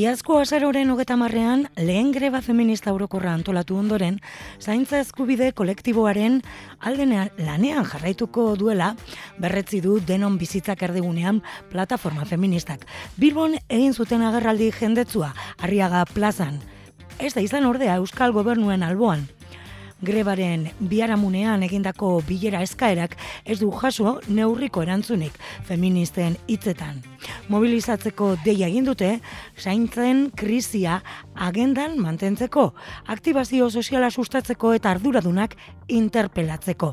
Iazko azaroren hogeta marrean, lehen greba feminista orokorra antolatu ondoren, zaintza eskubide kolektiboaren aldenean lanean jarraituko duela, berretzi du denon bizitzak erdigunean plataforma feministak. Bilbon egin zuten agerraldi jendetzua, arriaga plazan. Ez da izan ordea Euskal Gobernuen alboan, grebaren biharamunean egindako bilera eskaerak ez du jaso neurriko erantzunik feministen hitzetan. Mobilizatzeko deia egin dute, zaintzen krizia agendan mantentzeko, aktibazio soziala sustatzeko eta arduradunak interpelatzeko.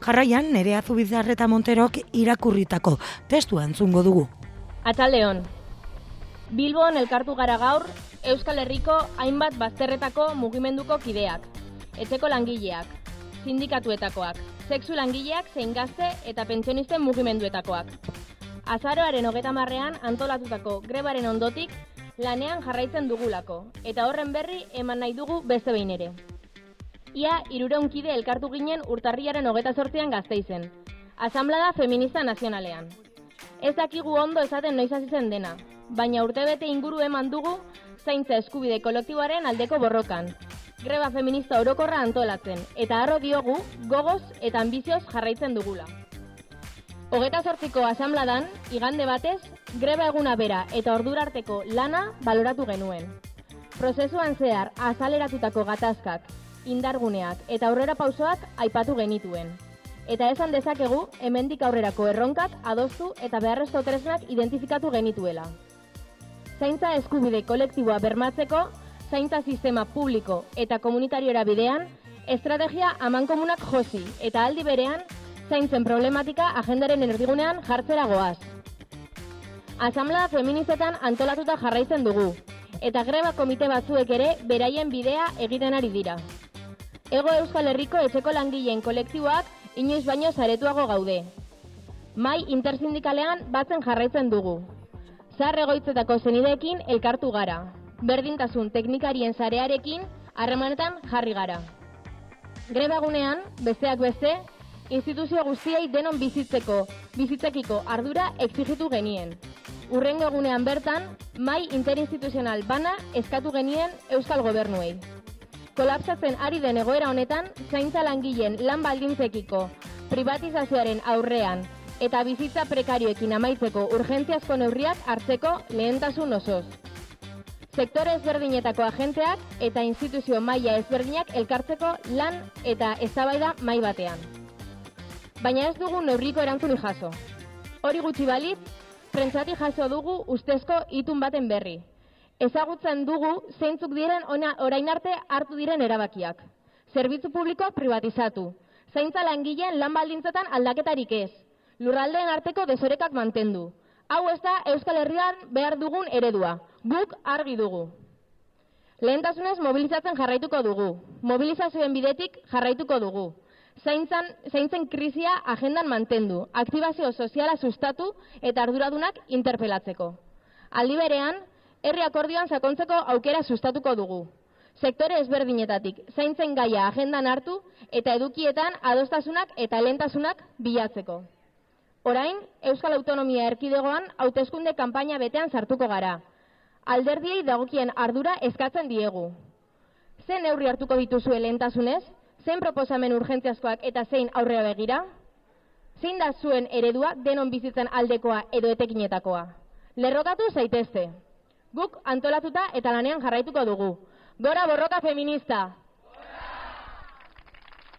Jarraian, nere azubizarreta Monterok irakurritako testua entzungo dugu. Ataldeon, Bilbon elkartu gara gaur, Euskal Herriko hainbat bazterretako mugimenduko kideak, etxeko langileak, sindikatuetakoak, sexu langileak zein gazte eta pentsionisten mugimenduetakoak. Azaroaren hogeta marrean antolatutako grebaren ondotik lanean jarraitzen dugulako, eta horren berri eman nahi dugu beste behin ere. Ia irureunkide elkartu ginen urtarriaren hogeta sortzean gazteizen, Asamblada Feminista Nazionalean. Ez dakigu ondo esaten noiz zen dena, baina urtebete inguru eman dugu zaintza eskubide kolektiboaren aldeko borrokan, greba feminista orokorra antolatzen, eta harro diogu gogoz eta ambizioz jarraitzen dugula. Hogeta sortziko asamladan, igande batez, greba eguna bera eta ordurarteko lana baloratu genuen. Prozesuan zehar azaleratutako gatazkak, indarguneak eta aurrera pausoak aipatu genituen. Eta esan dezakegu, hemendik aurrerako erronkak adostu eta beharrezko tresnak identifikatu genituela. Zaintza eskubide kolektiboa bermatzeko, zaintza sistema publiko eta komunitariora bidean, estrategia amankomunak josi eta aldi berean, zaintzen problematika agendaren erdigunean jartzera goaz. Asamblea feministetan antolatuta jarraitzen dugu, eta greba komite batzuek ere beraien bidea egiten ari dira. Ego Euskal Herriko etxeko langileen kolektiboak inoiz baino zaretuago gaude. Mai intersindikalean batzen jarraitzen dugu. Zar egoitzetako zenideekin elkartu gara, berdintasun teknikarien zarearekin harremanetan jarri gara. Grebagunean, besteak beste, instituzio guztiei denon bizitzeko, bizitzekiko ardura exigitu genien. Urrengo egunean bertan, mai interinstituzional bana eskatu genien Euskal Gobernuei. Kolapsatzen ari den egoera honetan, zaintza langileen lan baldintzekiko, privatizazioaren aurrean, eta bizitza prekarioekin amaitzeko urgentziazko neurriak hartzeko lehentasun osoz sektore ezberdinetako agenteak eta instituzio maila ezberdinak elkartzeko lan eta eztabaida mai batean. Baina ez dugu neurriko erantzuni jaso. Hori gutxi balitz, prentsati jaso dugu ustezko itun baten berri. Ezagutzen dugu zeintzuk diren ona orain arte hartu diren erabakiak. Zerbitzu publiko privatizatu. Zaintza langileen lan baldintzetan aldaketarik ez. Lurraldeen arteko desorekak mantendu. Hau ez da Euskal Herrian behar dugun eredua. Guk argi dugu. Lehentasunez mobilizatzen jarraituko dugu. Mobilizazioen bidetik jarraituko dugu. Zaintzan, zaintzen krizia agendan mantendu, aktibazio soziala sustatu eta arduradunak interpelatzeko. Aldi berean, herri akordioan sakontzeko aukera sustatuko dugu. Sektore ezberdinetatik zaintzen gaia agendan hartu eta edukietan adostasunak eta lehentasunak bilatzeko. Orain, Euskal Autonomia Erkidegoan hauteskunde kanpaina betean sartuko gara alderdiei dagokien ardura eskatzen diegu. Zen neurri hartuko dituzue lehentasunez? Zein proposamen urgentziazkoak eta zein aurrea begira? Zein da zuen eredua denon bizitzen aldekoa edo etekinetakoa? Lerrokatu zaitezte. Guk antolatuta eta lanean jarraituko dugu. Gora borroka feminista!